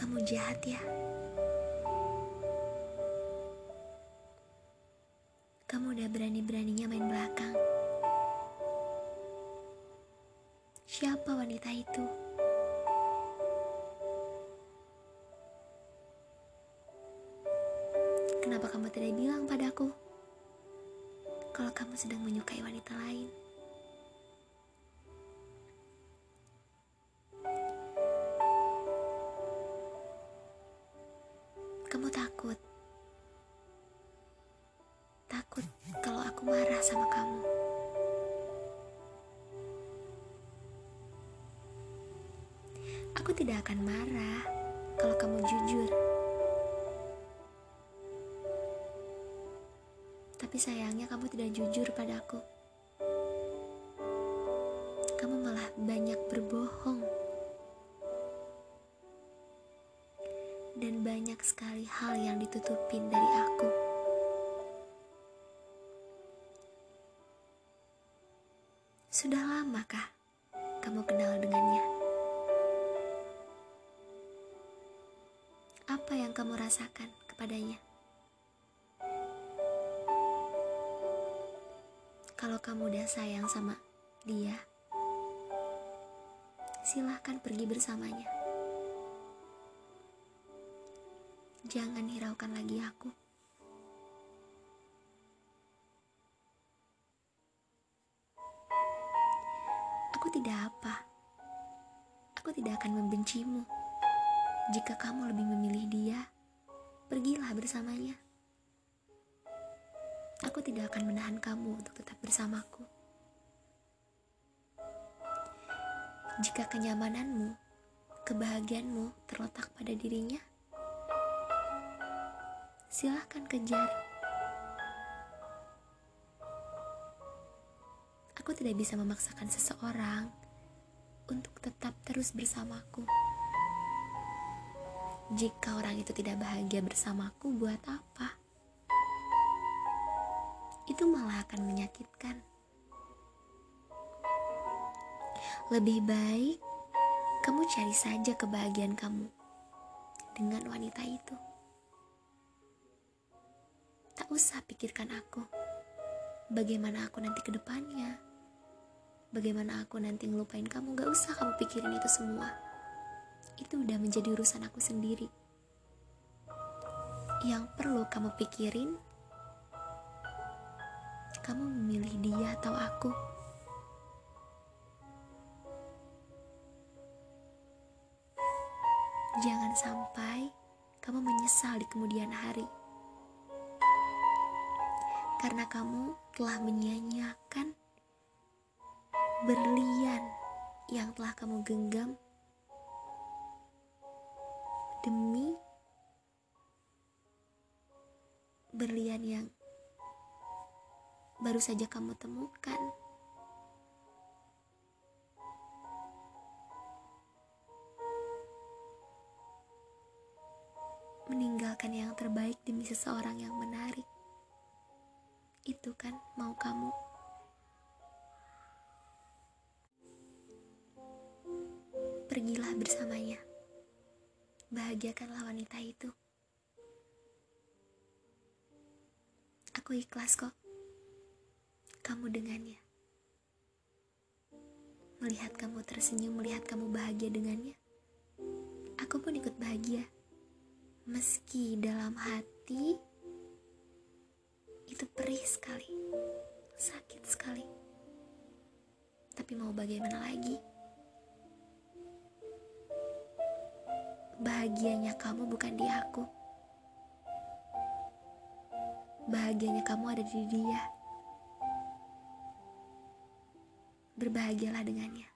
Kamu jahat ya. Kamu udah berani-beraninya main belakang. Siapa wanita itu? Kenapa kamu tidak bilang padaku kalau kamu sedang menyukai wanita lain? Kamu takut. Takut kalau aku marah sama kamu. Aku tidak akan marah kalau kamu jujur. Tapi sayangnya kamu tidak jujur padaku. Kamu malah banyak berbohong. Dan banyak sekali hal yang ditutupin dari aku. Sudah lamakah kamu kenal dengannya? Apa yang kamu rasakan kepadanya? Kalau kamu udah sayang sama dia, silahkan pergi bersamanya. Jangan hiraukan lagi aku. Aku tidak apa. Aku tidak akan membencimu. Jika kamu lebih memilih dia, pergilah bersamanya. Aku tidak akan menahan kamu untuk tetap bersamaku. Jika kenyamananmu, kebahagiaanmu terletak pada dirinya, silahkan kejar. Aku tidak bisa memaksakan seseorang untuk tetap terus bersamaku. Jika orang itu tidak bahagia bersamaku, buat apa? Itu malah akan menyakitkan. Lebih baik kamu cari saja kebahagiaan kamu dengan wanita itu. Tak usah pikirkan aku. Bagaimana aku nanti ke depannya? Bagaimana aku nanti ngelupain kamu? Gak usah kamu pikirin itu semua. Itu udah menjadi urusan aku sendiri. Yang perlu kamu pikirin, kamu memilih dia atau aku. Jangan sampai kamu menyesal di kemudian hari. Karena kamu telah menyia-nyiakan berlian yang telah kamu genggam demi berlian yang baru saja kamu temukan. Meninggalkan yang terbaik demi seseorang yang menarik. Itu kan mau kamu. Pergilah bersamanya. Bahagiakanlah wanita itu. Aku ikhlas kok. Kamu dengannya. Melihat kamu tersenyum, melihat kamu bahagia dengannya. Aku pun ikut bahagia. Meski dalam hati sekali, sakit sekali. Tapi mau bagaimana lagi? Bahagianya kamu bukan di aku. Bahagianya kamu ada di dia. Berbahagialah dengannya.